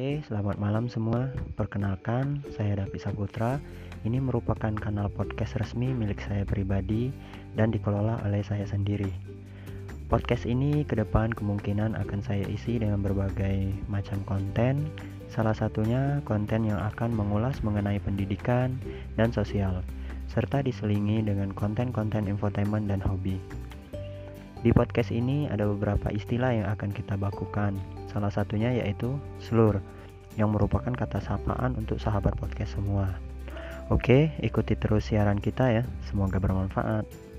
selamat malam semua. Perkenalkan, saya Davi Saputra. Ini merupakan kanal podcast resmi milik saya pribadi dan dikelola oleh saya sendiri. Podcast ini ke depan kemungkinan akan saya isi dengan berbagai macam konten, salah satunya konten yang akan mengulas mengenai pendidikan dan sosial, serta diselingi dengan konten-konten infotainment dan hobi. Di podcast ini ada beberapa istilah yang akan kita bakukan. Salah satunya yaitu slur, yang merupakan kata sapaan untuk sahabat podcast semua. Oke, ikuti terus siaran kita ya. Semoga bermanfaat.